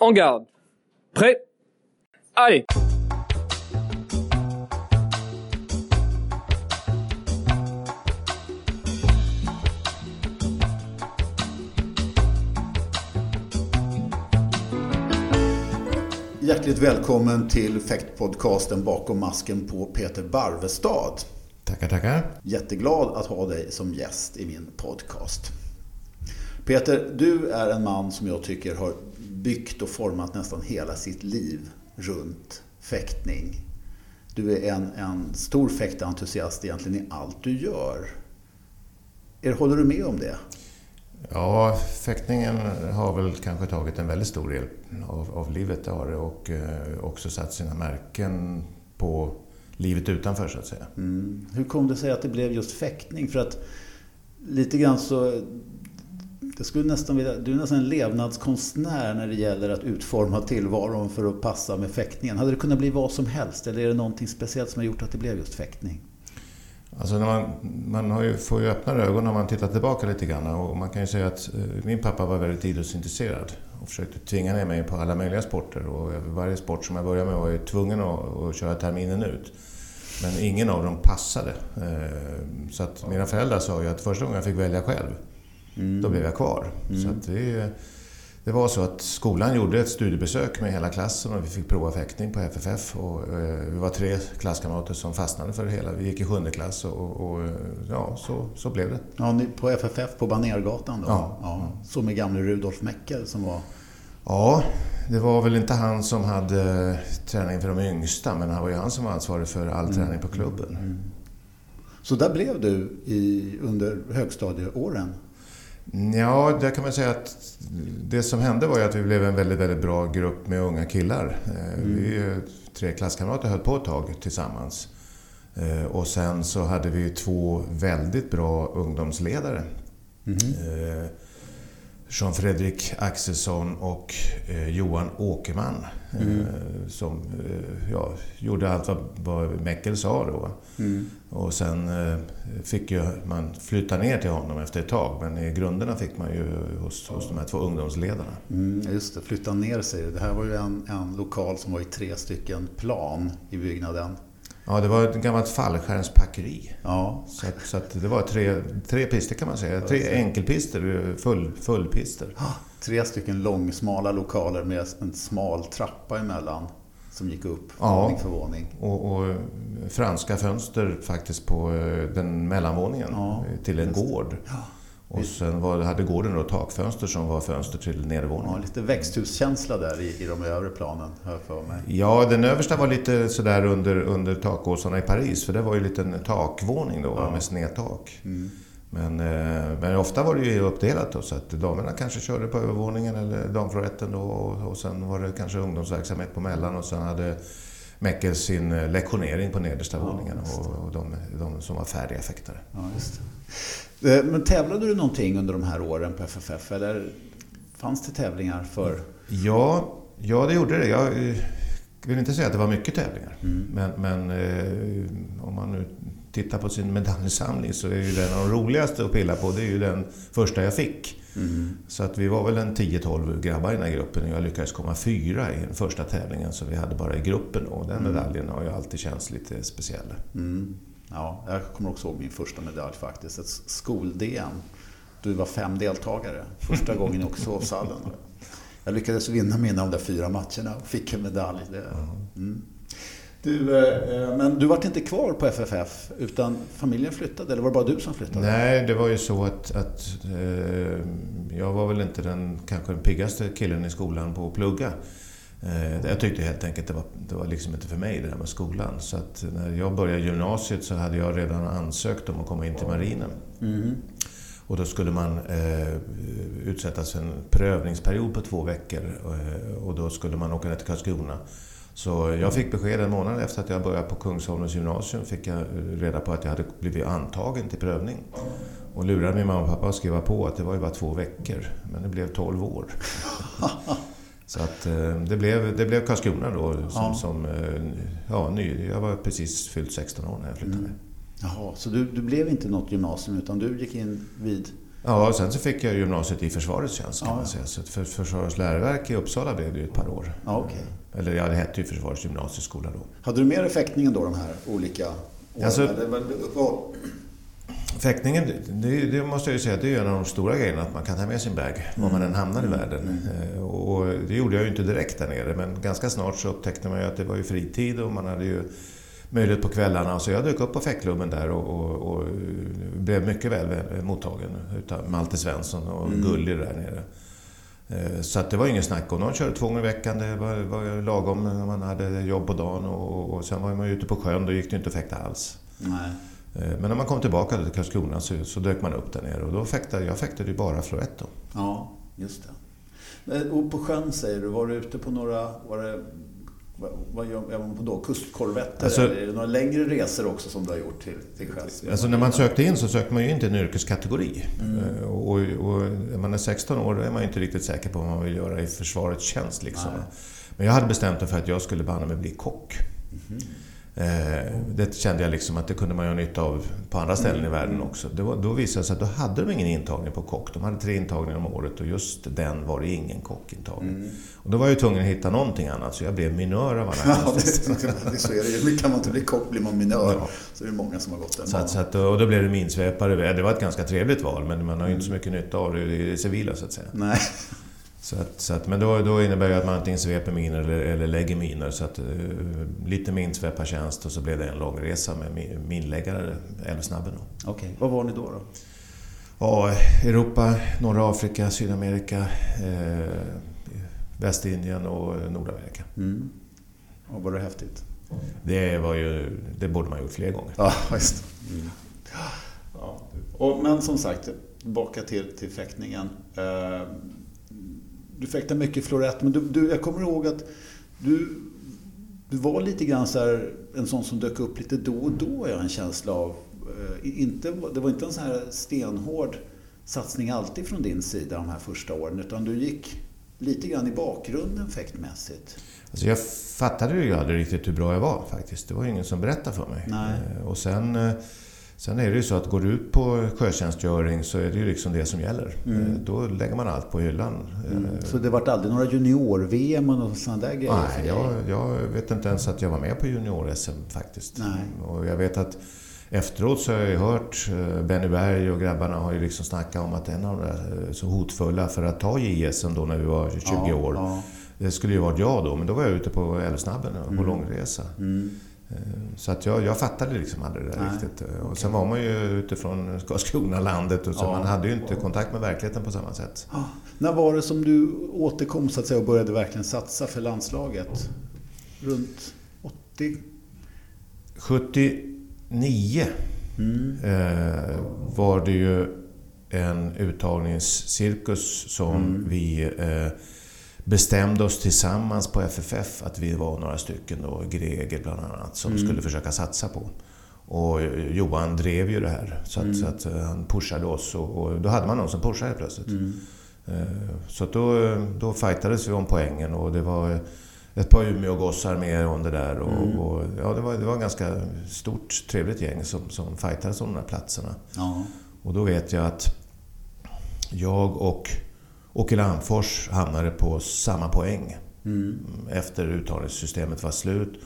En garde. Prêt Allez Hjärtligt välkommen till Fäktpodcasten bakom masken på Peter Barvestad. Tackar, tackar. Jätteglad att ha dig som gäst i min podcast. Peter, du är en man som jag tycker har byggt och format nästan hela sitt liv runt fäktning. Du är en, en stor fäktentusiast egentligen i allt du gör. Er, håller du med om det? Ja, fäktningen har väl kanske tagit en väldigt stor del av, av livet det har det och eh, också satt sina märken på livet utanför så att säga. Mm. Hur kom det sig att det blev just fäktning? För att lite grann så... Jag skulle nästan vilja, du är nästan en levnadskonstnär när det gäller att utforma tillvaron för att passa med fäktningen. Hade det kunnat bli vad som helst eller är det någonting speciellt som har gjort att det blev just fäktning? Alltså när man, man har ju, får ju öppna ögon när man tittar tillbaka lite grann och man kan ju säga att eh, min pappa var väldigt idrottsintresserad och försökte tvinga ner mig på alla möjliga sporter och varje sport som jag började med var jag tvungen att, att köra terminen ut. Men ingen av dem passade. Eh, så att mina föräldrar sa ju att första gången jag fick välja själv, mm. då blev jag kvar. Mm. Så det, det var så att skolan gjorde ett studiebesök med hela klassen och vi fick prova fäktning på FFF. Och, eh, vi var tre klasskamrater som fastnade för det hela. Vi gick i sjunde klass och, och ja, så, så blev det. Ja, på FFF på Banergatan då? Ja. ja. Så med gamle Rudolf Meckel som var... Ja, det var väl inte han som hade träning för de yngsta men han var ju han som var ansvarig för all mm. träning på klubben. Mm. Så där blev du i, under högstadieåren? Ja, där kan man säga att det som hände var ju att vi blev en väldigt, väldigt bra grupp med unga killar. Eh, mm. Vi tre klasskamrater höll på ett tag tillsammans. Eh, och sen så hade vi två väldigt bra ungdomsledare. Mm. Jean Fredrik Axelsson och eh, Johan Åkerman. Eh, mm. Eh, som eh, ja, gjorde allt vad, vad Meckel sa då. Mm. Och sen eh, fick ju man flytta ner till honom efter ett tag. Men i grunderna fick man ju hos, hos de här två ungdomsledarna. Mm, just det, flytta ner sig. Det här var ju en, en lokal som var i tre stycken plan i byggnaden. Ja, det var ett gammalt fallskärmspackeri. Ja. Så, att, så att det var tre, tre pister kan man säga. Tre enkelpister, full, fullpister. Tre stycken långsmala lokaler med en smal trappa emellan som gick upp ja. våning för våning. Och, och, franska fönster faktiskt på eh, den mellanvåningen ja, till en gård. Ja. Och sen var, hade gården då takfönster som var fönster till nedervåningen. Ja, lite växthuskänsla där i, i de övre planen, hör för mig. Ja, den översta var lite sådär under, under takåsarna i Paris, för det var ju lite en takvåning då ja. med snedtak. Mm. Men, eh, men ofta var det ju uppdelat då, så att damerna kanske körde på övervåningen eller damfloretten då och, och sen var det kanske ungdomsverksamhet på mellan och sen hade Meckel sin eh, lektionering på nedersta våningen och, och de, de, som var färdiga fäktare. Ja, just det. Eh, men tävlade du någonting under de här åren på FFF eller fanns det tävlingar för? Ja, ja det gjorde det. Jag eh, vill inte säga att det var mycket tävlingar. Mm. Men, men om man nu tittar på sin medaljsamling så är ju den av de roligaste att pilla på. Det är ju den första jag fick. Mm. Så att vi var väl en 10-12 grabbar i den här gruppen och jag lyckades komma fyra i den första tävlingen som vi hade bara i gruppen. Och den mm. medaljen har ju alltid känts lite speciell. Mm. Ja, jag kommer också ihåg min första medalj faktiskt. Ett skol-DM. Du var fem deltagare. Första gången i Oxhovshallen. Jag lyckades vinna mina de där fyra matcherna och fick en medalj. Mm. Du, eh, men du var inte kvar på FFF utan familjen flyttade eller var det bara du som flyttade? Nej, det var ju så att, att eh, jag var väl inte den kanske den piggaste killen i skolan på att plugga. Eh, jag tyckte helt enkelt det var, det var liksom inte för mig det där med skolan. Så att när jag började gymnasiet så hade jag redan ansökt om att komma in till marinen. Mm. Och då skulle man eh, utsättas för en prövningsperiod på två veckor och då skulle man åka ner till Karlskrona så jag fick besked en månad efter att jag började på Kungsholmens gymnasium. fick jag reda på att jag hade blivit antagen till prövning. Och lurade min mamma och pappa att skriva på att det var ju bara två veckor. Men det blev tolv år. Så att eh, det blev, det blev Karlskrona då som, ja. som eh, ja, ny. Jag var precis fyllt 16 år när jag flyttade. Mm. Jaha, så du, du blev inte något gymnasium utan du gick in vid Ja, och sen så fick jag gymnasiet i försvarets tjänst kan ja. man säga. Så för Försvarets läroverk i Uppsala blev det ju ett par år. Ja, okay. Eller ja, det hette ju Försvarets gymnasieskola då. Hade du med dig fäktningen då, de här olika åren? Alltså, Fäktningen, det, det, måste jag ju säga, det är en av de stora grejerna, att man kan ta med sin bag var man än hamnar i mm. världen. Mm. Och det gjorde jag ju inte direkt där nere, men ganska snart så upptäckte man ju att det var ju fritid och man hade ju möjlighet på kvällarna. Så jag dök upp på fäktklubben där och, och, och, blev mycket väl mottagen utav Malte Svensson och mm. Gulli där nere. Eh, så det var ingen snack om. De körde två gånger i veckan, det var, var lagom när man hade jobb på dagen. Och, och sen var man ute på sjön, då gick det inte att fäkta alls. Nej. Eh, men när man kom tillbaka till Karlskrona så, så dök man upp där nere och då fäktade jag fäktade ju bara florett då. Ja, just det. Och på sjön säger du, var du ute på några, var det vad gör man på då? Kustkorvetter? Alltså, eller är det några längre resor också som du har gjort till, till sjöss? Alltså när man sökte in så sökte man ju in till en yrkeskategori. Mm. Eh, och, och, när man är 16 år då är man ju inte riktigt säker på vad man vill göra i försvarets tjänst. Liksom. Men jag hade bestämt mig för att jag skulle banne mig bli kock. Mm. Eh, det kände jag liksom att det kunde man ha nytta av på andra ställen i världen också. Det var, då visade det sig att då hade de ingen intagning på kock. De hade tre intagningar om året och just den var det ingen kockintagning. Mm. Och då var jag ju tvungen att hitta någonting annat så jag blev minör av alla ja, det, så är det. Kan man inte bli kock blir man minör. Ja. Så det är många som har gått den så att, så att, Och då blev det minsvepare. Det var ett ganska trevligt val men man har ju inte så mycket nytta av det i det civila så att säga. Nej. Så att, så att, men då, då innebär det att man antingen sveper miner eller, eller lägger miner. Så att, uh, lite minsveppartjänst och så blev det en lång resa med minläggare, Älvsnabben. Okej, okay. var var ni då? då? Ja, Europa, norra Afrika, Sydamerika, eh, Västindien och Nordamerika. Mm. Och var det häftigt? Det, var ju, det borde man gjort fler gånger. Ja, just mm. ja. Och, Men som sagt, tillbaka till, till fäktningen. Eh, du fäktar mycket florett, men du, du, jag kommer ihåg att du, du var lite grann så här, en sån som dök upp lite då och då, jag har en känsla av. Eh, inte, det var inte en sån här stenhård satsning alltid från din sida de här första åren, utan du gick lite grann i bakgrunden fäktmässigt. Alltså jag fattade ju aldrig riktigt hur bra jag var faktiskt. Det var ingen som berättade för mig. Nej. Eh, och sen eh, Sen är det ju så att går du ut på sjötjänstgöring så är det ju liksom det som gäller. Mm. Eh, då lägger man allt på hyllan. Mm. Eh, så det vart aldrig några junior-VM och sådana där grejer? Nej, jag, jag, vet inte ens att jag var med på junior-SM faktiskt. Nej. Och jag vet att efteråt så har jag ju hört eh, Benny Berg och grabbarna har ju liksom snackat om att en av de så hotfulla för att ta JSM då när vi var 20 ja, år. Ja. Det skulle ju varit jag då, men då var jag ute på Älvsnabben på mm. långresa. Mm. Eh, så att jag, jag fattade liksom aldrig det där Nej. riktigt. Och okay. sen var man ju utifrån Karlskrona-landet och så ja. man hade ju inte kontakt med verkligheten på samma sätt. Ja. När var det som du återkom så att säga och började verkligen satsa för landslaget? Runt 80? 79 mm. eh, var det ju en uttagningscirkus som mm. vi eh, bestämde oss tillsammans på FFF att vi var några stycken, då, Greger bland annat, som mm. skulle försöka satsa på. Och Johan drev ju det här, så att, mm. så att eh, han pushade oss och, och, då hade man någon som pushade plötsligt. Mm. Eh, så då, då fightades vi om poängen och det var ett par Umeå-gossar med om det där. Och, mm. och, ja, det, var, det var ett ganska stort, trevligt gäng som, som fightades om de här platserna. Ja. Och då vet jag att jag och Åke Landfors hamnade på samma poäng mm. efter uttagningssystemet var slut.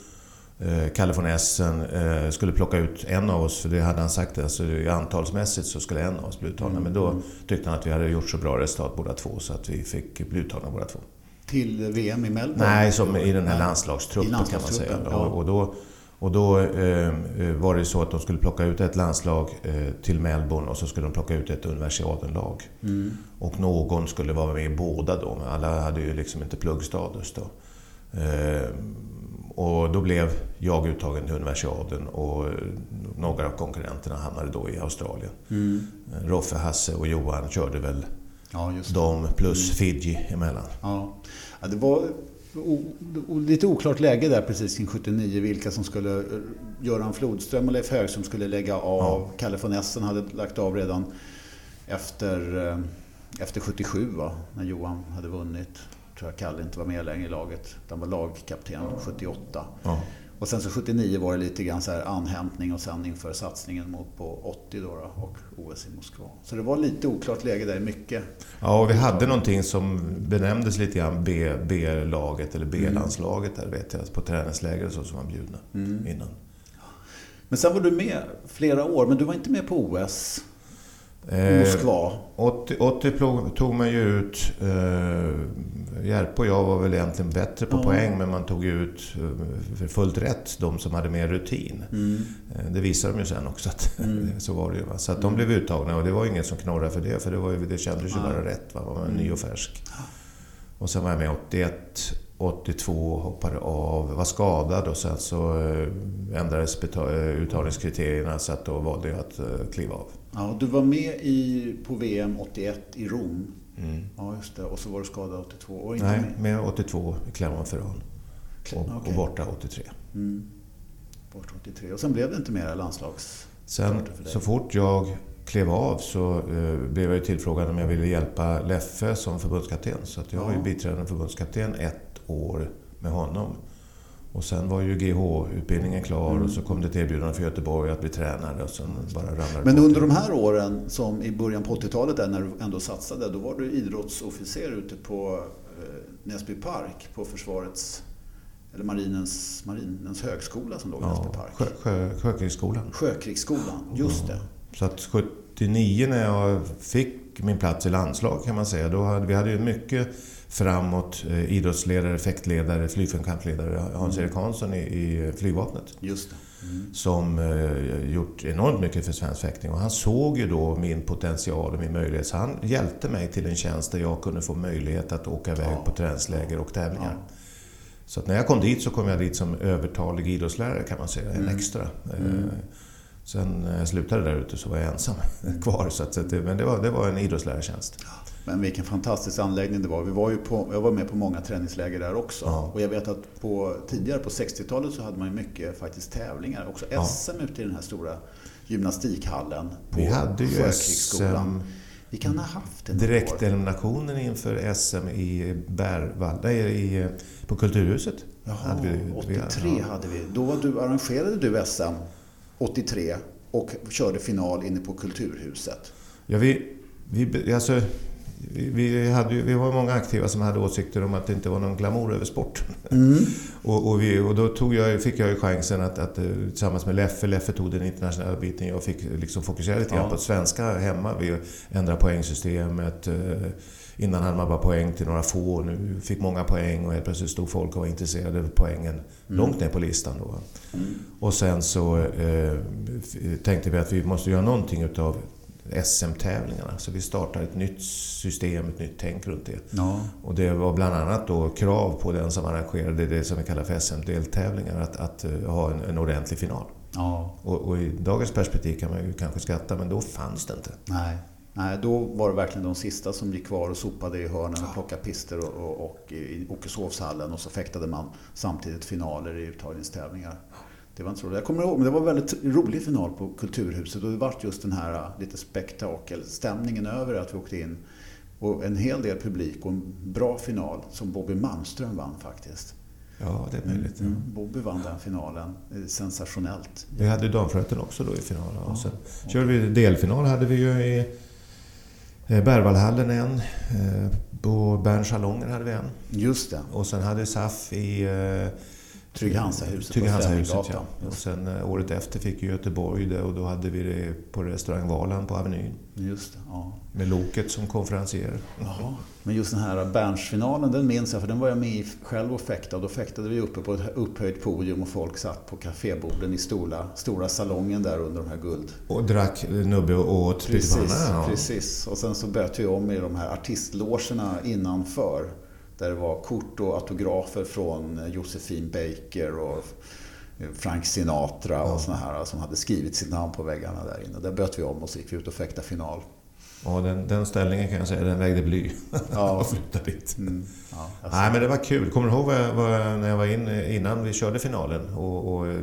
Eh, Kalle von Essen eh, skulle plocka ut en av oss, för det hade han sagt. Alltså, antalsmässigt så skulle en av oss bli uttagna. Mm. Men då tyckte han att vi hade gjort så bra resultat båda två så att vi fick bli uttagna båda två. Till VM i Melbourne? Nej, som i den här landslagstruppen, landslagstruppen kan man säga. Ja. Och då, och då eh, eh, var det så att de skulle plocka ut ett landslag eh, till Melbourne och så skulle de plocka ut ett universiadenlag. Mm. Och någon skulle vara med i båda då. Alla hade ju liksom inte pluggstatus då. Eh, och då blev jag uttagen till universiaden och några av konkurrenterna hamnade då i Australien. Mm. Roffe, Hasse och Johan körde väl ja, de plus mm. Fiji emellan. Ja. ja det var lite oklart läge där precis kring 79 vilka som skulle... Eh, Göran Flodström och Leif Högström skulle lägga av. Ja. Kalle von Essen hade lagt av redan efter, eh, efter 77 va? När Johan hade vunnit. Tror jag Kalle inte var med längre i laget. Han var lagkapten 78. Ja. Och sen så 79 var det lite grann så här anhämtning och sen inför satsningen mot på 80 då, då och OS i Moskva. Så det var lite oklart läge där, mycket. Ja, och vi hade någonting som benämndes lite grann B-laget eller B-landslaget där vet jag, på träningsläger och så som var bjudna innan. Men sen var du med flera år, men du var inte med på OS Moskva. 80, 80 plog- tog man ju ut... Eh, Järpe och jag var väl egentligen bättre på Ja. poäng men man tog ut eh, för fullt rätt de som hade mer rutin. Mm. Eh, det visade de ju sen också att så var det ju. Va? Så att de blev uttagna och det var ingen som knorrade för det för det, var ju, det kändes ju bara rätt. Va? Man var ny och färsk. Och sen var jag med 81, 82, hoppade av, var skadad och sen så eh, ändrades eh, uttagningskriterierna så att då valde jag att eh, kliva av. Ja, du var med i, på VM 81 i Rom. Mm. Ja, just det. Och så var du skadad 82 och inte Nej, med. med 82 i Clermont-Ferrand. Och, och borta 83. Mm. Bort 83. Och sen blev det inte mera landslags... Sen så fort jag klev av så eh, blev jag tillfrågad om jag ville hjälpa Leffe som förbundskapten. Så jag var ju Ja. biträdande förbundskapten ett år med honom. Och sen var ju GH-utbildningen klar Mm. och så kom det ett erbjudande för Göteborg att bli tränare och sen bara ramlade Men under de här åren, som i början på 80-talet där när du ändå satsade, då var du idrottsofficer ute på eh, Näsby Park på försvarets, eller marinens, marinens högskola som låg i Näsby Ja, Park. sjö, sjö, Sjökrigsskolan. Sjökrigsskolan, just det. Så att 79 när jag fick min plats i landslag kan man säga, då hade vi hade ju mycket framåt eh, idrottsledare, effektledare, flygfältkampledare, Hans-Erik Hansson i, i flygvapnet. Just. Mm. Som eh, gjort enormt mycket för svensk fäktning och han såg ju då min potential och min möjlighet så han hjälpte mig till en tjänst där jag kunde få möjlighet att åka iväg Ja. på träningsläger och tävlingar. Ja. Så när jag kom dit så kom jag dit som övertalig idrottslärare kan man säga, en Mm. extra. Eh, Sen när jag slutade där ute så var jag ensam kvar. Så att, men det var, det var en idrottslärartjänst. Men vilken fantastisk anläggning det var. Vi var ju på, jag var med på många träningsläger där också. Ja. Och jag vet att på, tidigare på 60-talet så hade man ju mycket faktiskt tävlingar. Också Ja. SM ute i den här stora gymnastikhallen på Vi hade ju. SM Vi kan ha haft det. Direkteliminationen inför SM i Bärvall, nej, i, på Kulturhuset. Jaha, hade vi- 83 ja. hade vi. Då var du, arrangerade du SM 83 och körde final inne på Kulturhuset. Ja, vi, vi, alltså, vi, hade vi var många aktiva som hade åsikter om att det inte var någon glamour över sporten. och, och, vi, och då tog jag, fick jag ju chansen att, att eh, tillsammans med Leffe, Leffe tog den internationella biten, jag fick liksom fokusera lite grann Ja. på svenska hemma. Vi ändrade poängsystemet. eh, Innan hade man bara poäng till några få, nu fick många poäng och helt plötsligt stod folk och var intresserade av poängen långt ner på listan. Då. Och sen så eh, tänkte vi att vi måste göra någonting utav SM-tävlingarna. Så vi startade ett nytt system, ett nytt tänk runt det. Ja. Och det var bland annat då krav på den som arrangerade det som vi kallar för SM-deltävlingar att, att eh, ha en, en ordentlig final. ja. Och, och i dagens perspektiv kan man ju kanske skratta, men då fanns det inte. Nej. Nej, då var det verkligen de sista som gick kvar och sopade i hörnen och plockade pister och, och, och i Åkeshovshallen och så fäktade man samtidigt finaler i uttagningstävlingar. Det var inte så roligt. Jag kommer ihåg, men det var en väldigt rolig final på Kulturhuset och det var just den här äh, lite spektakelstämningen över att vi åkte in. Och en hel del publik och en bra final som Bobby Malmström vann faktiskt. Ja, det är möjligt. ja. Mm. Bobby vann den finalen. Eh, Sensationellt. Vi hade damflöjten också då i finalen. Och sen körde vi delfinal hade vi ju i eh, Berwaldhallen en. eh, På Berns salonger hade vi en. Just det. Och sen hade SAF i eh, Trygg på ja. Och sen eh, året efter fick Göteborg det och då hade vi det på restaurang Valand på Avenyn. Just det, ja. Med Loket som konferencier. Jaha. Men just den här Bernsfinalen, den minns jag för den var jag med i själv och fäktade. Då fäktade vi uppe på ett upphöjt podium och folk satt på kaféborden i stora, stora salongen där under de här guld. Och drack nubbe och åt Precis. Ja. precis. Och sen så böt vi om i de här artistlogerna innanför. Där det var kort och autografer från Josefin Baker och Frank Sinatra och såna här som hade skrivit sitt namn på väggarna där inne. Där böt vi om och så gick vi ut och fäktade final. Ja, den, den ställningen kan jag säga, den vägde bly. Ja. och flyttade dit. Mm. Ja, alltså. Nej, men det var kul. Kommer du ihåg vad jag, vad jag, när jag var in innan vi körde finalen och, och eh,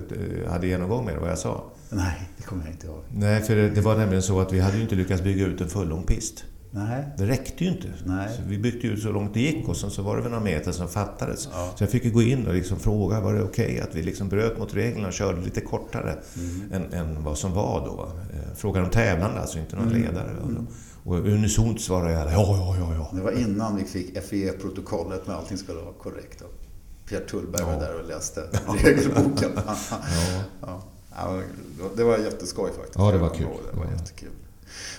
hade genomgång med det, vad jag sa? Nej, det kommer jag inte ihåg. Nej, för det, det var nämligen så att vi hade ju inte lyckats bygga ut en fullång pist. Nej. Det räckte ju inte. Nej. Så vi bytte ut så långt det gick och sen så var det väl några meter som fattades. Ja. Så jag fick ju gå in och liksom fråga, var det okej att vi liksom bröt mot reglerna och körde lite kortare Mm. än, än vad som var då? Eh, Frågade de tävlande, alltså inte någon Mm. ledare. Och unisont svarade jag, ja, ja, ja, ja. Det var innan vi fick FIE-protokollet med allting skulle vara korrekt. Och Pierre Tullberg var Ja. där och läste regelboken. ja. Ja, det var jätteskoj faktiskt. Ja, det var kul. Det var jättekul.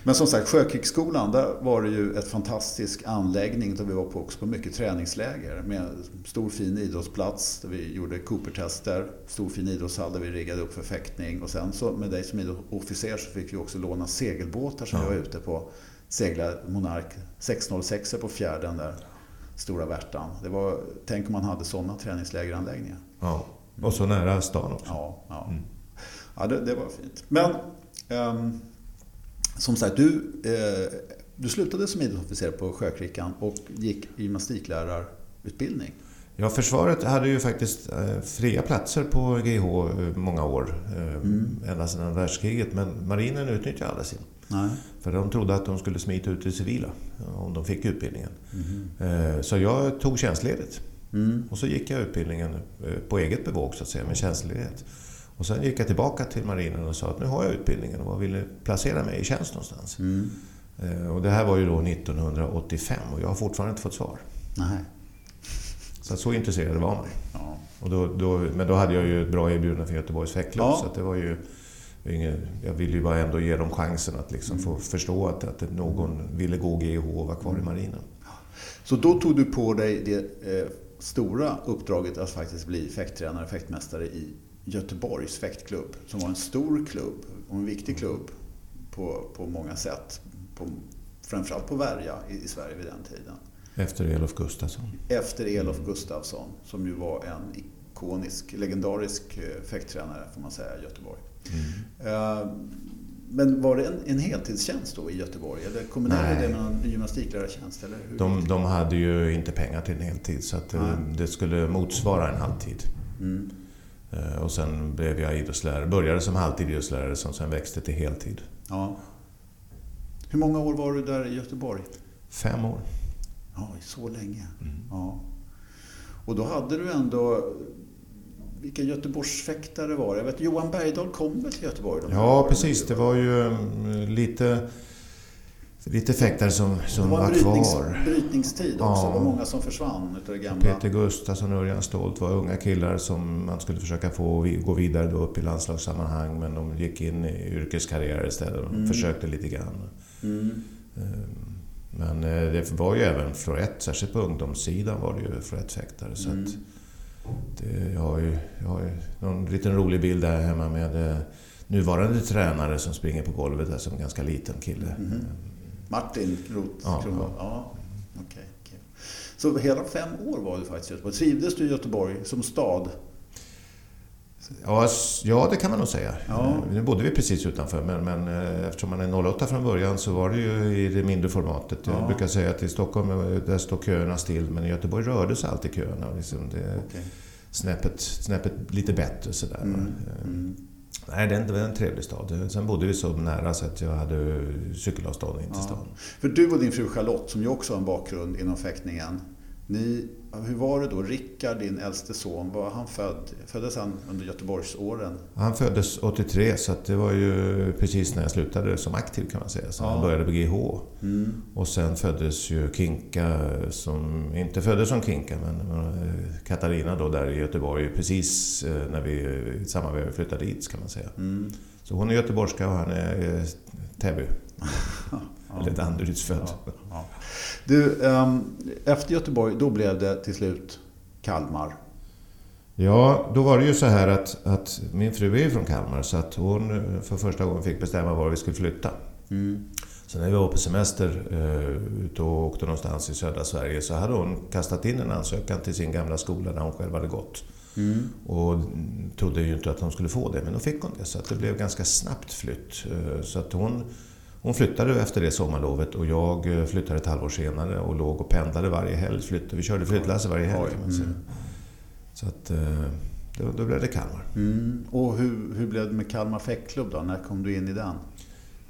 Men som sagt, Sjökrigsskolan, där var det ju ett fantastisk anläggning där vi var på också på mycket träningsläger med stor fin idrottsplats där vi gjorde Cooper-tester, stor fin idrottshall där vi riggade upp för fäktning och sen så med dig som idrottsofficer så fick vi också låna segelbåtar som Ja. vi var ute på. Segla Monark 606 på fjärden där, Stora Värtan. Det var, tänk om man hade sådana träningslägeranläggningar. ja. Och så nära stan också. Ja, ja. Mm. ja det, det var fint. Men ehm, som sagt, du, eh, du slutade som idrottsofficer på Sjökrickan och gick gymnastiklärarutbildning. Ja, försvaret hade ju faktiskt eh, fria platser på GH eh, många år. Eh, Mm. Ända sedan världskriget. Men marinen utnyttjade aldrig sin. Nej. För de trodde att de skulle smita ut i det civila om de fick utbildningen. Eh, Så jag tog tjänstledigt. Mm. Och så gick jag utbildningen på eget bevåg så att säga med tjänstledighet. Och sen gick jag tillbaka till marinen och sa att nu har jag utbildningen och vad vill placera mig i tjänst någonstans? Mm. Eh, Och det här var ju då 1985 och jag har fortfarande inte fått svar. Nej. Så så intresserad var man. Ja. Och då, då, men då hade jag ju ett bra erbjudande från Göteborgs fäktklubb. Ja. Så det var ju ingen, jag ville ju bara ändå ge dem chansen att liksom få förstå att, att någon ville gå GH och vara kvar i marinen. Så då tog du på dig det eh, stora uppdraget att faktiskt bli fäkttränare, fäktmästare i Göteborgs fäktklubb. Som var en stor klubb och en viktig klubb på, på många sätt. På, framförallt på Värja i, i Sverige vid den tiden. Efter Elof Gustafsson. Efter Elof Gustafsson som ju var en ikonisk, legendarisk eh, fäkttränare får man säga i Göteborg. Eh, Men var det en, en heltidstjänst då i Göteborg? Eller kombinerade Nej. det med en gymnastiklärartjänst? Eller hur? De, de hade ju inte pengar till en heltid så att eh, Nej. det skulle motsvara en halvtid. Mm. Eh, Och sen blev jag idrottslärare. Började som halvtid idrottslärare som sen växte till heltid. Ja. Hur många år var du där i Göteborg? Fem år. Ja, så länge. Mm. Ja. Och då hade du ändå... Vilka Göteborgsfäktare var det? Jag vet, Johan Bergdahl kom väl till Göteborg? Ja, precis. Det var ju mm, lite, lite fäktare som, som var var, brytnings, kvar. brytningstid också. Ja. Det var många som försvann utav det gamla. Peter Gustafsson och Örjan Stolt var unga killar som man skulle försöka få gå vidare då upp i landslagssammanhang men de gick in i yrkeskarriär istället och Mm. försökte lite grann. Mm. Ehm, Men eh, det var ju även florett, särskilt på ungdomssidan var det ju florettfäktare. Så Mm. det, jag, har ju, jag har ju någon liten rolig bild där hemma med eh, nuvarande tränare som springer på golvet där som ganska liten kille. Mhm. Martin Roth Ja, Kronwall. ja. Ja. okej. Så hela fem år var du faktiskt i Göteborg. Trivdes du i Göteborg som stad? Ja, ja, det kan man nog säga. Ja. Eh, Nu bodde vi precis utanför, men, men eh, eftersom man är 08 från början så var det ju i det mindre formatet. Ja. Jag brukar säga att i Stockholm eh, där står köerna still, men i Göteborg rörde sig alltid köerna. Liksom det Okej. snäppet, snäppet lite bättre sådär. Mm. Mm. Nej, det var en trevlig stad. Sen bodde vi så nära så att jag hade cykelavstånd in till Ja. stan. För du och din fru Charlotte, som ju också har en bakgrund inom fäktningen. Ni, hur var det då? Rickard, din äldste son, var han född? Föddes han under Göteborgsåren? Han föddes 83 så det var ju precis när jag slutade som aktiv kan man säga. Så Ja. jag började på GH. Mm. Och sen föddes ju Kinka, som inte föddes som Kinka, men eh, Katarina då där i Göteborg precis eh, när vi samma veva flyttade dit kan man säga. Mm. Så hon är göteborgska och han är eh, Täby. Eller. Ja, ja. Du, ehm, efter Göteborg, då blev det till slut Kalmar. Ja, då var det ju så här att, att min fru är ju från Kalmar så att hon eh, för första gången fick bestämma var vi skulle flytta. Mm. Så när vi var på semester eh, ute och åkte någonstans i södra Sverige så hade hon kastat in en ansökan till sin gamla skola där hon själv hade gått. Mm. Och trodde ju inte att hon skulle få det, men då fick hon det. Så att det blev ganska snabbt flytt. Eh, Så att hon, hon flyttade efter det sommarlovet och jag eh, flyttade ett halvår senare och låg och pendlade varje helg. Flyttade. Vi körde flyttlass varje helg kan man mm. Så att eh, då, då blev det Kalmar. Mm. Och hur, hur blev det med Kalmar fäktklubb då? När kom du in i den?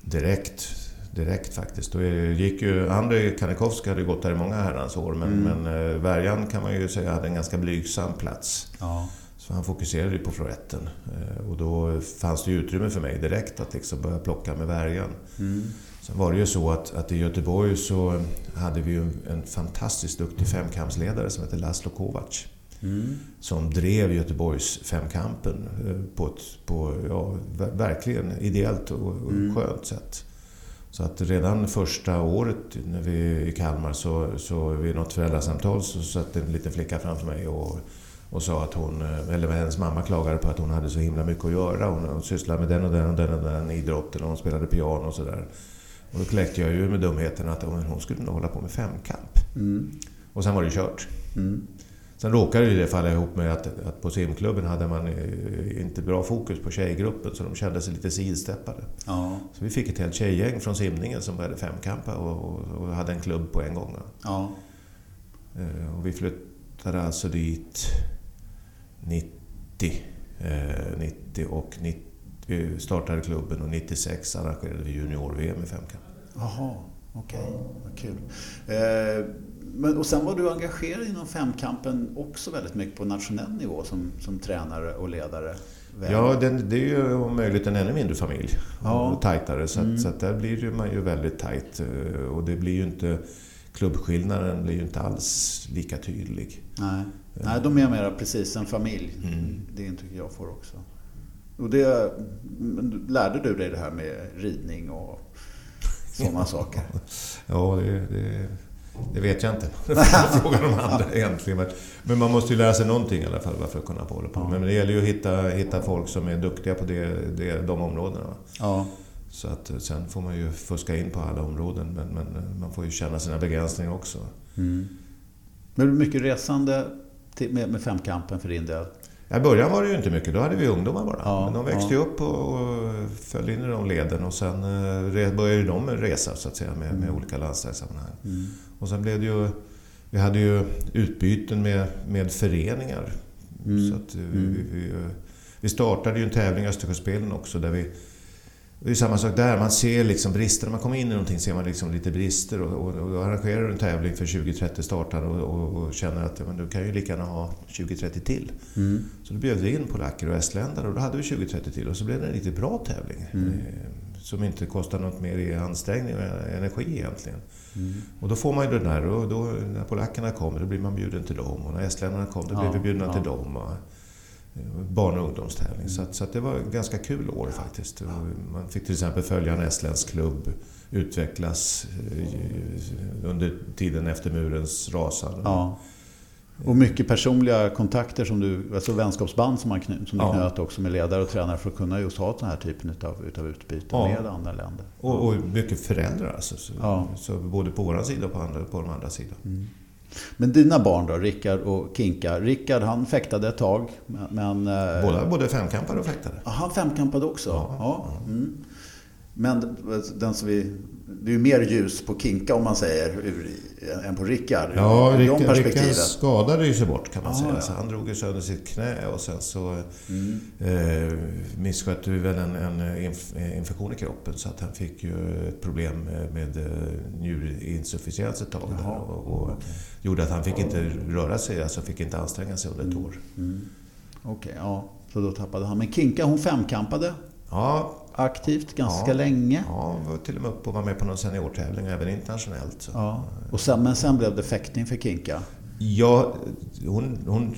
Direkt. direkt faktiskt. Då gick ju, Andrei Kanikovsky hade gått där i många herrans år men, mm. men eh, Värjan kan man ju säga hade en ganska blygsam plats. Ja. Så han fokuserade ju på floretten. Eh, och då fanns det utrymme för mig direkt att liksom börja plocka med Värjan. Mm. Sen var det ju så att, att i Göteborg så hade vi ju en fantastiskt duktig femkampsledare som hette Laszlo Kovacs. Mm. Som drev Göteborgs femkampen eh, på ett på, ja, verkligen ideellt och, och mm. skönt sätt. Så att redan första året när vi i Kalmar så, så vid något föräldrasamtal så satt en liten flicka framför mig och, och sa att hon, eh, eller hennes mamma klagade på att hon hade så himla mycket att göra. Hon, hon sysslade med den och den och den och den idrotten och hon spelade piano och sådär. Och då kläckte jag ju med dumheten att hon skulle nog hålla på med femkamp. Mm. Och sen var det kört. Mm. Sen råkade ju det falla ihop med att, att på simklubben hade man eh, inte bra fokus på tjejgruppen så de kände sig lite sidsteppade. Ja. Så vi fick ett helt tjejgäng från simningen som började femkampa och, och, och hade en klubb på en gång. Ja. Eh, och vi flyttade alltså dit 90. Eh, 90 och 90, vi startade klubben och 96 arrangerade vi junior-VM i femkamp. Jaha, okej. Okay. Vad kul. Eh, men, och sen var du engagerad inom femkampen också väldigt mycket på nationell nivå som, som tränare och ledare. Ja, den, det är ju om möjligt en ännu mindre familj. Ja. Och tajtare. Så, mm. att, så att där blir man ju väldigt tajt. Eh, och det blir ju inte... Klubbskillnaden blir ju inte alls lika tydlig. Nej, Nej de är mer precis en familj. Mm. Det intrycket jag får också. Och det, lärde du dig det här med ridning och sådana saker? Ja, det, det det vet jag inte. Frågan om andra egentligen. Men man måste ju lära sig någonting i alla fall för att kunna hålla på. Men det gäller ju att hitta, hitta folk som är duktiga på det, det, de områdena. Ja. Så att sen får man ju fuska in på alla områden. Men, men man får ju känna sina begränsningar också. Mm. Men mycket resande till, med, med femkampen för din del? I början var det ju inte mycket, då hade vi ungdomar bara. Ja, Men de växte ju upp och, och föll in i de leden och sen eh, började de resa så att säga med, med mm. olika landslagssammanhang. Mm. Och sen blev det ju... Vi hade ju utbyten med, med föreningar. Mm. Så att vi, mm. vi, vi, startade ju en tävling i Östersjöspelen också där vi det är samma sak där, man ser liksom brister. När man kommer in i någonting ser man liksom lite brister och, och, och arrangerar du en tävling för 20-30 startare och, och, och, känner att men du kan ju lika gärna ha 20-30 till. Mm. Så då bjöd vi in polacker och estländare och då hade vi 20-30 till och så blev det en riktigt bra tävling. Mm. Eh, som inte kostar något mer i ansträngning och energi egentligen. Mm. Och då får man ju det där och då, när polackerna kommer då blir man bjuden till dem och när estländarna kom då ja, blir vi bjudna ja. till dem. Och, barn och ungdomstävling. Så, att, så att det var ett ganska kul år faktiskt. Man fick till exempel följa en estländsk klubb utvecklas eh, under tiden efter murens rasande. Ja. Och mycket personliga kontakter, som du, alltså vänskapsband som, man knöt, som du ja. knöt också med ledare och tränare för att kunna just ha den här typen av utav utbyte ja. med andra länder. Och, och mycket föräldrar alltså. Så, ja. så både på vår sida och på, andra, på de andra sidan. Mm. Men dina barn då, Rickard och Kinka. Rickard han fäktade ett tag. Men, eh, Båda både femkampade och fäktade. Ja, han femkampade också? Ja. ja. Mm. Men den som vi det är ju mer ljus på Kinka om man säger än på Rickard. Ja, Rickard, Rickard skadade ju sig bort kan man ah, säga. Ja. Så han drog ju sönder sitt knä och sen så mm. eh, misskötte vi väl en, en inf infektion i kroppen så att han fick ju ett problem med, eh, njurinsufficiens ett tag. Där, och, och okay. gjorde att han fick inte röra sig, alltså fick inte anstränga sig under ett mm. år. Mm. Okej, okay, ja. Så då tappade han. Men Kinka hon femkampade? Ja, aktivt ganska ja, länge. Ja, var till och med uppe och var med på någon seniortävling, även internationellt. Så. Ja. Och sen, men sen blev det fäktning för Kinka? Ja, hon, hon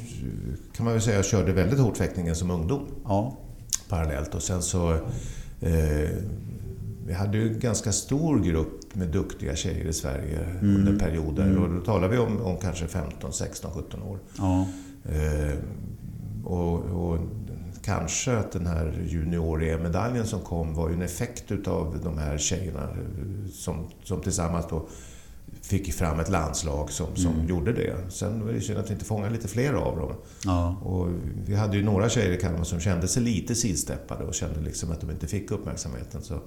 kan man väl säga körde väldigt hårt fäktningen som ungdom. Ja. Parallellt. Och sen så... Eh, vi hade ju en ganska stor grupp med duktiga tjejer i Sverige mm. under perioder. Mm. Och då talar vi om, om kanske 15, 16, 17 år. Ja. Eh, och, och kanske att den här junior-EM-medaljen som kom var en effekt utav de här tjejerna som, som tillsammans då fick fram ett landslag som, som mm. gjorde det. Sen var det synd att vi inte fångade lite fler av dem. Ja. Och vi hade ju några tjejer i Kalmar som kände sig lite sidsteppade och kände liksom att de inte fick uppmärksamheten. Så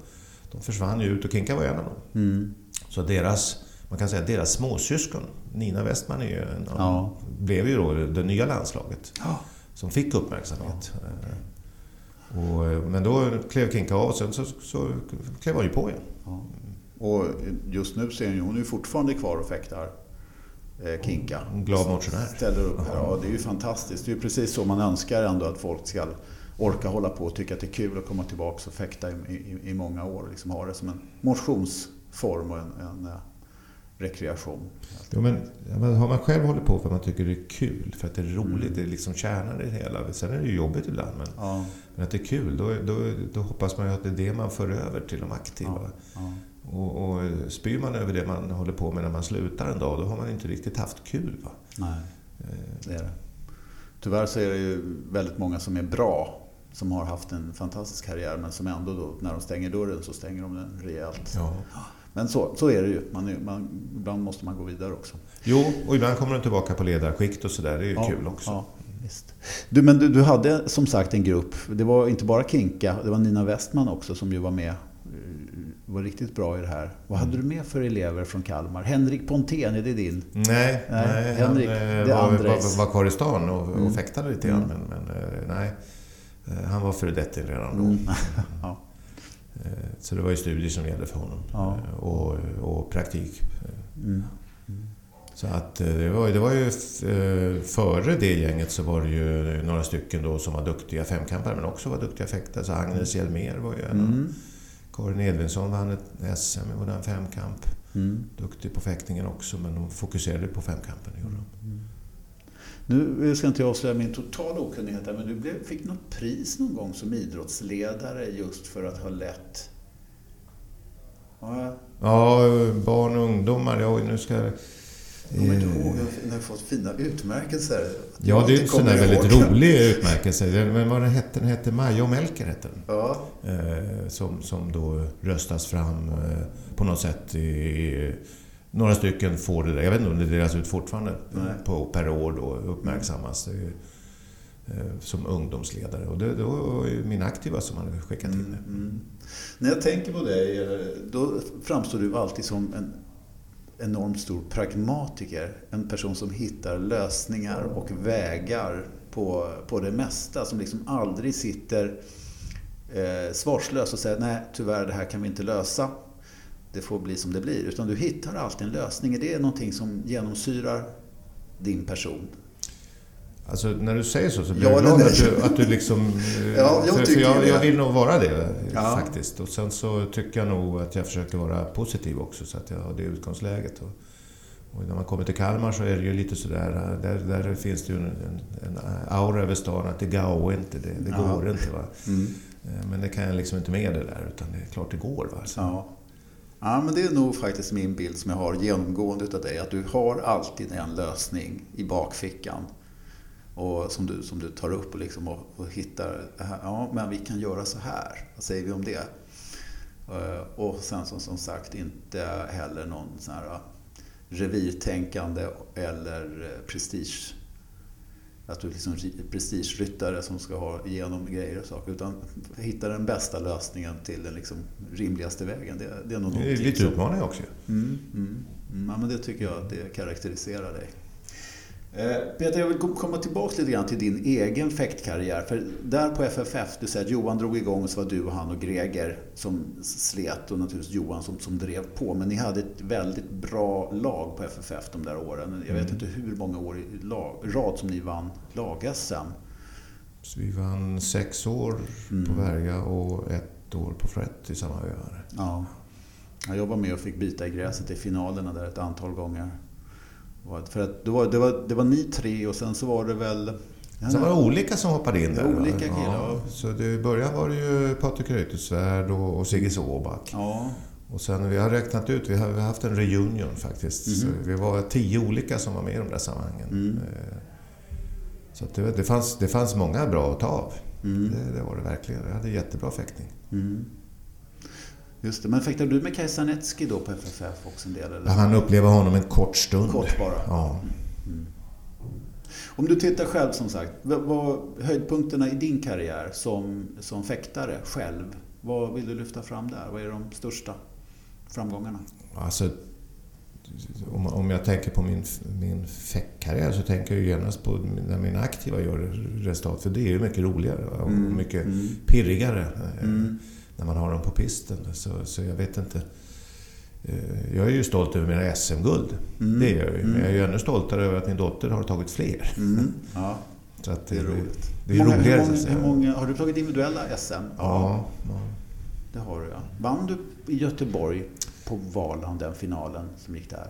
de försvann ju ut och Kinka var en av dem. Mm. Så deras, man kan säga deras småsyskon, Nina Westman är ju en, ja. blev ju då det nya landslaget. Ja som fick uppmärksamhet. Ja. Eh, och, eh, men då klev Kinka av och sen så, så klev han ju på igen. Ja. Och just nu ser hon ju fortfarande kvar och fäktar eh, kinka. En glad motionär. Ställer upp här. Ja, det är ju fantastiskt. Det är ju precis så man önskar ändå att folk ska orka hålla på och tycka att det är kul att komma tillbaka och fäkta i, i, i många år. Liksom ha det som en motionsform och en, en rekreation. Ja, men, har man själv hållit på för att man tycker det är kul, för att det är roligt, mm. det är liksom kärnan i det hela. Sen är det ju jobbigt ibland, men, ja. men att det är kul, då, då, då, hoppas man ju att det är det man för över till de aktiva. Ja. Ja. Och, och spyr man över det man håller på med när man slutar en dag, då har man inte riktigt haft kul. Va? Nej, det är det. Tyvärr så är det ju väldigt många som är bra, som har haft en fantastisk karriär, men som ändå då, när de stänger dörren så stänger de den rejält. Ja. Men så, så är det ju. Man, är, man, ibland måste man gå vidare också. Jo, och ibland kommer de tillbaka på ledarskikt och sådär. Det är ju ja, kul också. Ja, visst. Du, men du, du, hade som sagt en grupp. Det var inte bara Kinka, det var Nina Westman också som ju var med. Var riktigt bra i det här. Vad hade mm. du med för elever från Kalmar? Henrik Pontén, är det din? Nej, nej, Henrik, han det var, var, var kvar i stan och, och mm. fäktade lite grann. Mm. Men, men, eh, nej, eh, han var föredetting redan då. Mm. ja. Eh, så det var ju studier som gällde för honom. Ja. Eh, och, och praktik. Mm. Mm. Så att eh, det var, det var ju före det gänget så var det ju några stycken då som var duktiga femkampare men också var duktiga fäktare. Så Agnes mm. Hjelmér var ju en mm. Karin Edvinsson vann ett SM i modern femkamp. Mm. Duktig på fäktningen också men de fokuserade på femkampen. Gjorde de. Nu ska inte jag avslöja min totala okunnighet men du blev, fick något pris någon gång som idrottsledare just för att ha lett... Ja, ja barn och ungdomar. Ja, nu ska jag... Jag kommer inte ihåg. Jag har fått fina utmärkelser. Ja, det är en sån där väldigt rolig utmärkelse. Men vad den hette? Den hette Maja och Melker hette den. Ja. Eh, som, som då röstas fram eh, på något sätt i några stycken får det där. Jag vet inte om det delas ut fortfarande på, per år då, uppmärksammas mm. som ungdomsledare. Och det, det var ju min aktiva som hade skickat in det. Mm, mm. När jag tänker på dig, eh, då framstår du alltid som en enormt stor pragmatiker. En person som hittar lösningar och vägar på, på det mesta. Som liksom aldrig sitter eh, svarslös och säger nej, tyvärr det här kan vi inte lösa det får bli som det blir. Utan du hittar alltid en lösning. Är det någonting som genomsyrar din person? Alltså när du säger så så blir jag glad att du, att du liksom... ja, jag, för, för jag, jag, vill nog vara det ja. faktiskt. Och sen så tycker jag nog att jag försöker vara positiv också så att jag har det utgångsläget. Och, och när man kommer till Kalmar så är det ju lite sådär, där, där finns det ju en, en aura över stan att det går inte, det, det går ja. inte. Va? Mm. Eh, men det kan jag liksom inte med det där, utan det är klart det går. Va? Så. Ja. Ja, men det är nog faktiskt min bild som jag har genomgående utav dig. Att du har alltid en lösning i bakfickan. Och som du, som du tar upp och, liksom och, och hittar. Ja, men vi kan göra så här. Vad säger vi om det? Eh, och sen som, som sagt inte heller någon sån här eh, revirtänkande eller eh, prestige att du liksom prestigeryttare som ska ha igenom grejer och saker. Utan hitta den bästa lösningen till den liksom rimligaste vägen. Det, det är nog det är lite utmaning också. Mm, mm, mm. Ja, men det tycker jag att det karaktäriserar dig. Eh, Peter, jag vill komma tillbaka lite grann till din egen fäktkarriär. För där på FFF, du säger att Johan drog igång och så var du och han och Greger som slet och naturligtvis Johan som, som drev på. Men ni hade ett väldigt bra lag på FFF de där åren. Jag vet mm. inte hur många år i lag, rad som ni vann lag-SM. vi vann sex år mm. på Verga och ett år på Frätt i samma öar. Ja. Jag var med och fick bita i gräset i finalerna där ett antal gånger. För att det, var, det, var, det var ni tre och sen så var det väl... Ja, sen var det olika som hoppade in där. Olika killar. Ja, så det, i början var det ju Patrik Reuterswärd och, och Sigge Såback. Ja. Och sen vi har räknat ut, vi har, vi har haft en reunion faktiskt. Mm. Vi var tio olika som var med i de där sammanhangen. Mm. Eh, så det, det, fanns, det fanns många bra att ta av. Mm. Det, det, var det verkligen. Jag hade jättebra fäktning. Mm. Just det. Men fäktade du med Kajsa Netski då på FFF också en del? Eller? Hann uppleva honom en kort stund. Kort bara? Ja. Mm. Om du tittar själv som sagt, vad, vad höjdpunkterna i din karriär som, som fäktare själv, vad vill du lyfta fram där? Vad är de största framgångarna? Alltså, om, om jag tänker på min, min fäktkarriär så tänker jag genast på när mina aktiva gör resultat. För det är ju mycket roligare och mm. mycket mm. pirrigare. Mm när man har dem på pisten. Så, så jag vet inte. eh, jag är ju stolt över mina SM-guld. Mm. Det är jag ju. Men Mm. jag är ju ännu stoltare över att min dotter har tagit fler. Mm. Ja, Så att det är roligt. Det är många, roligare hur, många, hur många, har du tagit individuella SM? Ja, ja. Det har du ja. Vann du i Göteborg på Valand den finalen som gick där?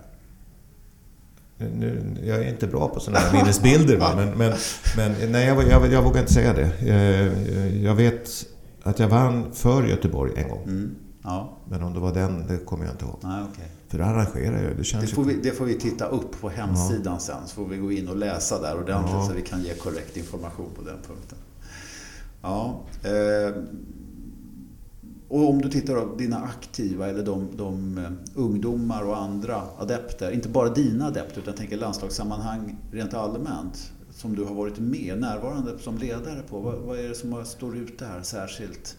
Nu, jag är inte bra på sådana här minnesbilder, men, men, men nej, jag, jag, jag vågar inte säga det. Jag, jag vet att jag vann för Göteborg en gång. Mm. Ja, Men om det var den, det kommer jag inte ihåg. nej okej. För det arrangerar jag. Det känns Det får, vi, det får vi titta upp på hemsidan sen, så får vi gå in och läsa där ordentligt Ja. så vi kan ge korrekt information på den punkten. Ja, eh, och om du tittar på dina aktiva eller de, de eh, ungdomar och andra adepter, inte bara dina adepter utan jag tänker landslagssammanhang rent allmänt, som du har varit med, närvarande som ledare på. Vad, vad är det som står ut där särskilt?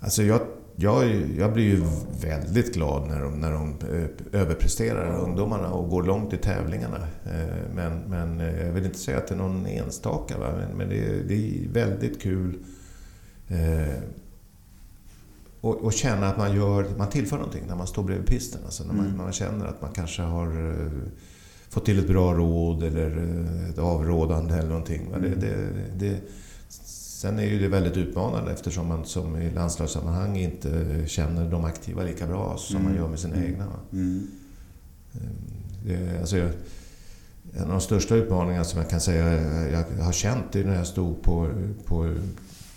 Alltså jag, jag, jag blir ju väldigt glad när de, när de eh, överpresterar, ungdomarna, och går långt i tävlingarna. Eh, Men, men eh, jag vill inte säga att det är någon enstaka, va? men, men det, är, det är väldigt kul och, och känna att man, gör, man tillför någonting när man står bredvid pisten. Alltså när man, Mm. man känner att man kanske har eh, fått till ett bra råd eller eh, ett avrådande eller någonting. va. Det, Mm. det, det, sen är ju det väldigt utmanande eftersom man som i landslagssammanhang inte känner de aktiva lika bra som man Mm. gör med sina Mm. egna. Mm. Det, alltså en av de största utmaningarna som jag kan säga jag har känt är när jag stod på, på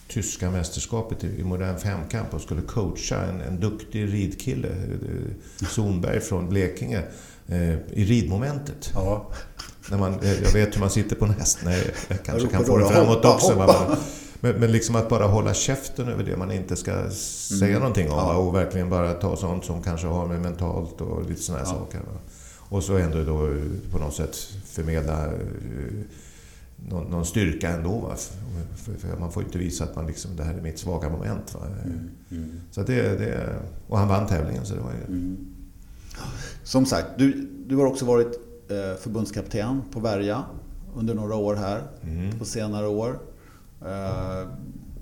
tyska mästerskapet i, modern femkamp och skulle coacha en, en duktig ridkille, eh, Sonberg från Blekinge, eh, i ridmomentet. Ja. När man, eh, jag vet hur man sitter på en häst. Nej, jag kanske kan få det framåt också. hoppa. Men, men, liksom att bara hålla käften över det man inte ska säga Mm. någonting om. Ja. Och verkligen bara ta sånt som kanske har med mentalt och lite sådana Ja. saker. Och så ändå då eh, på något sätt förmedla eh, någon, någon styrka ändå. För, för man får inte visa att man liksom, det här är mitt svaga moment. Mm. Mm. Så det, det, och han vann tävlingen så det var ju... Mm. Som sagt, du, du har också varit eh, förbundskapten på Värja under några år här Mm. på senare år. Eh,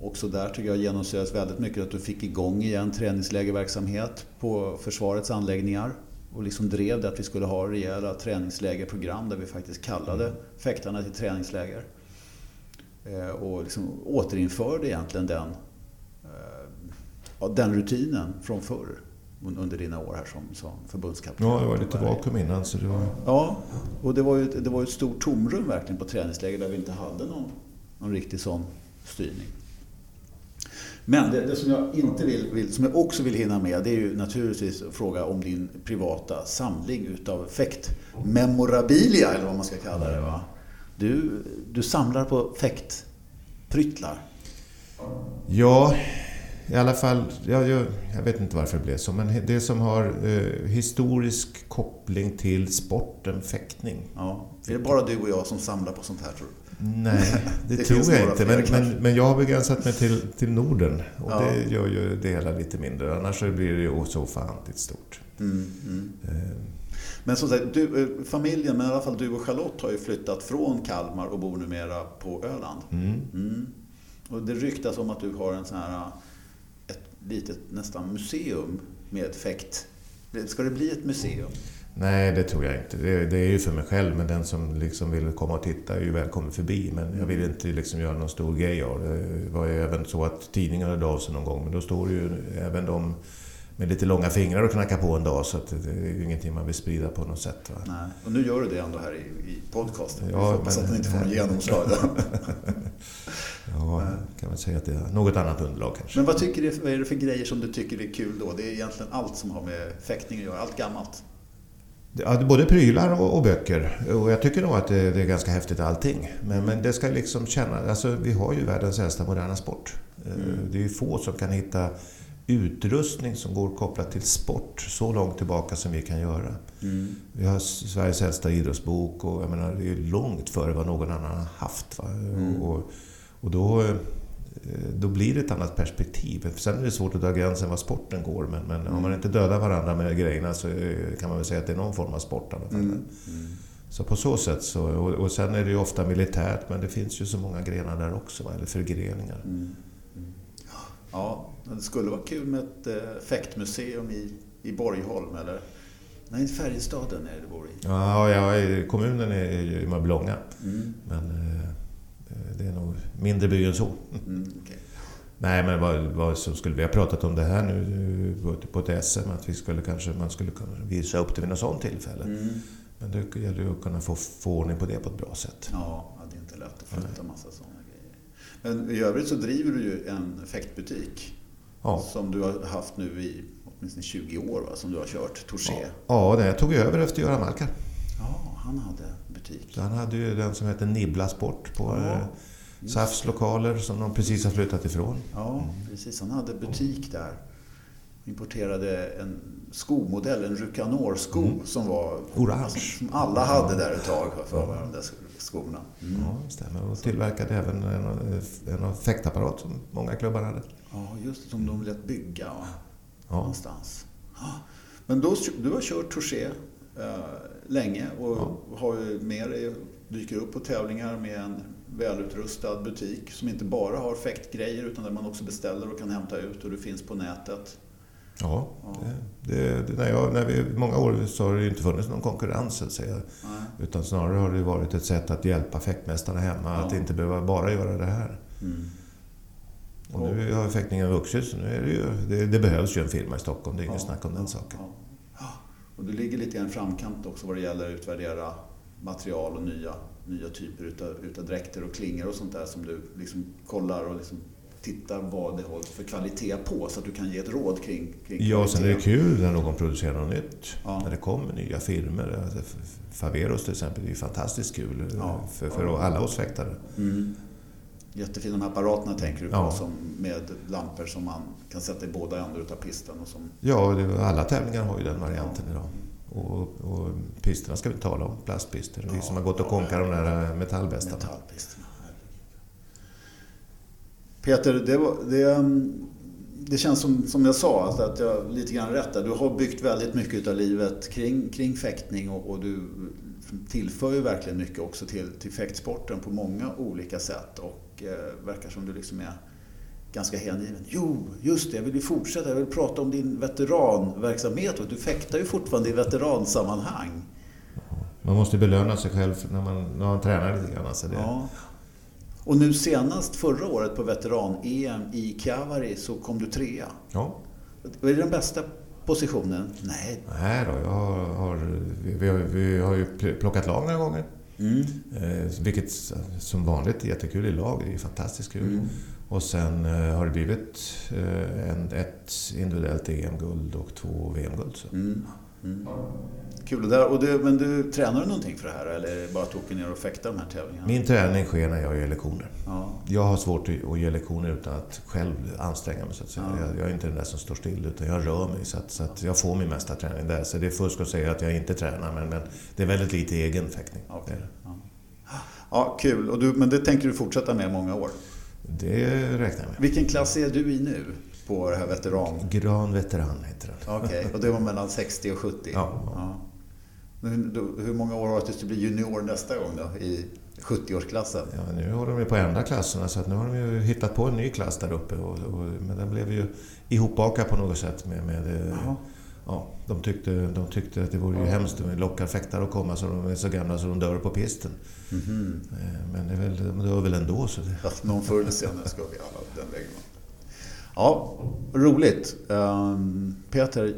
också där tycker jag genomsyrades väldigt mycket att du fick igång igen träningslägerverksamhet på försvarets anläggningar och liksom drev det att vi skulle ha rejäla träningslägerprogram där vi faktiskt kallade fäktarna till träningsläger. Eh, och liksom återinförde egentligen den, eh, den rutinen från förr under dina år här som, som förbundskapten. Ja, det var lite vakuum innan så det var... Ja, och det var ju ett, det var ett stort tomrum verkligen på träningsläger där vi inte hade någon, någon riktig sån styrning. Men det, det som jag inte vill, vill, som jag också vill hinna med, det är ju naturligtvis fråga om din privata samling utav fäktmemorabilia, eller vad man ska kalla det. Va? Du, du samlar på fäktpryttlar. Ja, i alla fall. Jag, jag, jag vet inte varför det blev så, men det som har eh, historisk koppling till sporten fäktning. Ja. Är det bara du och jag som samlar på sånt här tror du? Nej, det, Det tror jag inte. Men, men, men jag har begränsat mig till, till Norden. Och Ja. det gör ju det hela lite mindre. Annars så blir det ju så ofantligt stort. Mm, mm. Eh, Men som sagt, du, eh, familjen, men i alla fall du och Charlotte har ju flyttat från Kalmar och bor numera på Öland. Mm. Mm. Och det ryktas om att du har en sån här, litet nästan museum med fäkt. Ska det bli ett museum? Nej, det tror jag inte. Det, det är ju för mig själv, men den som liksom vill komma och titta är ju välkommen förbi. Men jag vill inte liksom göra någon stor grej av det. Det var ju även så att tidningarna hörde av sig någon gång, men då står det ju även de med lite långa fingrar och knackar på en dag, så att det är ju ingenting man vill sprida på något sätt. Va? Nej. Och nu gör du det ändå här i, i podcasten. Ja, hoppas men- att den inte får någon genomslag. Ja, kan väl säga att det är något annat underlag kanske. Men vad, tycker du, vad är det för grejer som du tycker är kul då? Det är egentligen allt som har med fäktning att göra, allt gammalt. Ja, både prylar och, och böcker. Och jag tycker nog att det, det är ganska häftigt allting. Men, men det ska liksom känna... Alltså, vi har ju världens äldsta moderna sport. Eh, Mm. Det är ju få som kan hitta utrustning som går kopplat till sport så långt tillbaka som vi kan göra. Mm. Vi har Sveriges äldsta idrottsbok och jag menar, det är långt före vad någon annan har haft. Mm. Och, och då, eh, då blir det ett annat perspektiv. Sen är det svårt att dra gränsen var sporten går, men, men om man inte dödar varandra med grejerna så eh, kan man väl säga att det är någon form av sport i alla fall. Mm. Mm. Så på så sätt så, och, och sen är det ju ofta militärt, men det finns ju så många grenar där också, eller förgreningar. Ja, det skulle vara kul med ett eh, fäktmuseum i i Borgholm eller? Nej, Färjestaden är det du bor i. Ja, ja kommunen är ju Mörbylånga. Mm. Men eh, det är nog mindre by än så. Mm, okay. Nej, men vad, vad som skulle vi ha pratat om det här nu på ett SM, att vi skulle kanske, man skulle kunna visa upp det vid något sådant tillfälle. Mm. Men det gäller ju att kunna få, få ordning på det på ett bra sätt. Ja, det är inte lätt att flytta massa grejer. Men i övrigt så driver du ju en effektbutik. Ja. Som du har haft nu i åtminstone 20 år, va? som du har kört, Torché. Ja, ja jag tog över efter Göran Malkar. Ja, han hade butik. Han hade ju den som heter Nibbla Sport på ja. Eh, SAFs lokaler som de precis har flyttat ifrån. Ja, precis. Han hade butik där. Importerade en skomodell, en Rucanor-sko mm. som var... Orange. Som alla hade där ett tag, för mig, de där skorna. Mm. Ja, det stämmer. Och tillverkade även en, en effektapparat som många klubbar hade. Ja, just det. Som de lät bygga ja. någonstans. Men då, du har kört Touché eh, länge och ja. har med dig, dyker upp på tävlingar med en välutrustad butik som inte bara har fäktgrejer utan där man också beställer och kan hämta ut och du finns på nätet. Ja. Det, det, när, jag, när vi, många år så har det inte funnits någon konkurrens så att säga. Utan snarare har det varit ett sätt att hjälpa fäktmästarna hemma ja. att inte behöva bara göra det här. Mm. Och nu har fäktningen vuxit så nu är det ju, det, det behövs ju en firma i Stockholm, det är inget ja. snack om den saken. Ja. Och du ligger lite en framkant också vad det gäller att utvärdera material och nya nya typer utav, utav dräkter och klingor och sånt där som du liksom kollar och liksom tittar vad det håller för kvalitet på så att du kan ge ett råd kring, kring Ja, sen är det kul när någon producerar något nytt. Ja. När det kommer nya firmor. Alltså, Faveros till exempel, det är ju fantastiskt kul ja. för, för ja. alla oss fäktare. Mm. Jättefina de apparaterna tänker du på, som med lampor som man kan sätta i båda ändar utav pisten. Och som... Ja, alla tävlingar har ju den varianten idag. Och, och pisterna ska vi tala om, plastpister. Vi som har gått och konkat de där metallbästarna. Metallpisterna. Peter, det, var, det, det, känns som, som jag sa, alltså att jag lite grann rätt där. Du har byggt väldigt mycket av livet kring, kring fäktning och, och, du tillför ju verkligen mycket också till, till fäktsporten på många olika sätt. Och eh, verkar som du liksom är ganska hängiven. Jo, just det, jag vill ju fortsätta. Jag vill prata om din veteranverksamhet och du fäktar ju fortfarande i veteransammanhang. Man måste belöna sig själv när man, när man tränar lite grann. Alltså det... ja. Och nu senast förra året på veteran-EM i Kavari så kom du trea. Ja. Är den bästa positionen? Nej. Nej då, jag har, vi, har, vi har ju plockat lag några gånger. Mm. Eh, vilket som vanligt är jättekul i lag, det är fantastiskt kul. Mm. Och sen eh, har det blivit eh, en, ett individuellt EM-guld och två VM-guld. Mm. Mm. Kul. Där, och du, men du tränar du någonting för det här eller är det bara att åka ner och fäkta de här tävlingarna? Min träning sker när jag ger lektioner. Ja. Jag har svårt att ge lektioner utan att själv anstränga mig. Så att. Ja. Jag, jag, är inte den där som står still utan jag rör mig så att, så att jag får min mesta träning där. Så det är fusk att säga att jag inte tränar men, men det är väldigt lite egen fäktning. Okay. Ja. ja. kul. Och du, men det tänker du fortsätta med många år? Det räknar jag med. Vilken klass är du i nu? På det här veteran? Gran veteran heter den. Okej, okay. och det var mellan 60 och 70? Ja. ja. Hur, hur många år har det tills du blir junior nästa gång då? I 70-årsklassen? Ja, nu håller de ju på enda klasserna så att nu har de ju hittat på en ny klass där uppe. Och, och, men den blev ju ihopbakad på något sätt med, med Jaha ja, de, tyckte, de tyckte att det vore ju hemskt med lockar fäktare att komma så de är så gamla så de dör på pisten. Mm -hmm. Men det är väl, de dör väl ändå. Så det... Ja, någon förr eller senare ska vi alla den vägen. Ja, roligt. Um, Peter,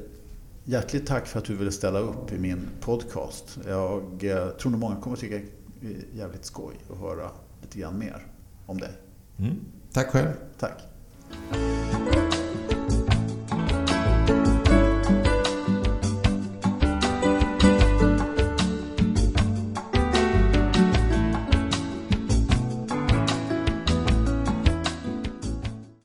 hjärtligt tack för att du ville ställa upp i min podcast. Jag uh, tror nog många kommer tycka det är jävligt skoj att höra lite grann mer om dig. Mm. Tack själv. Tack.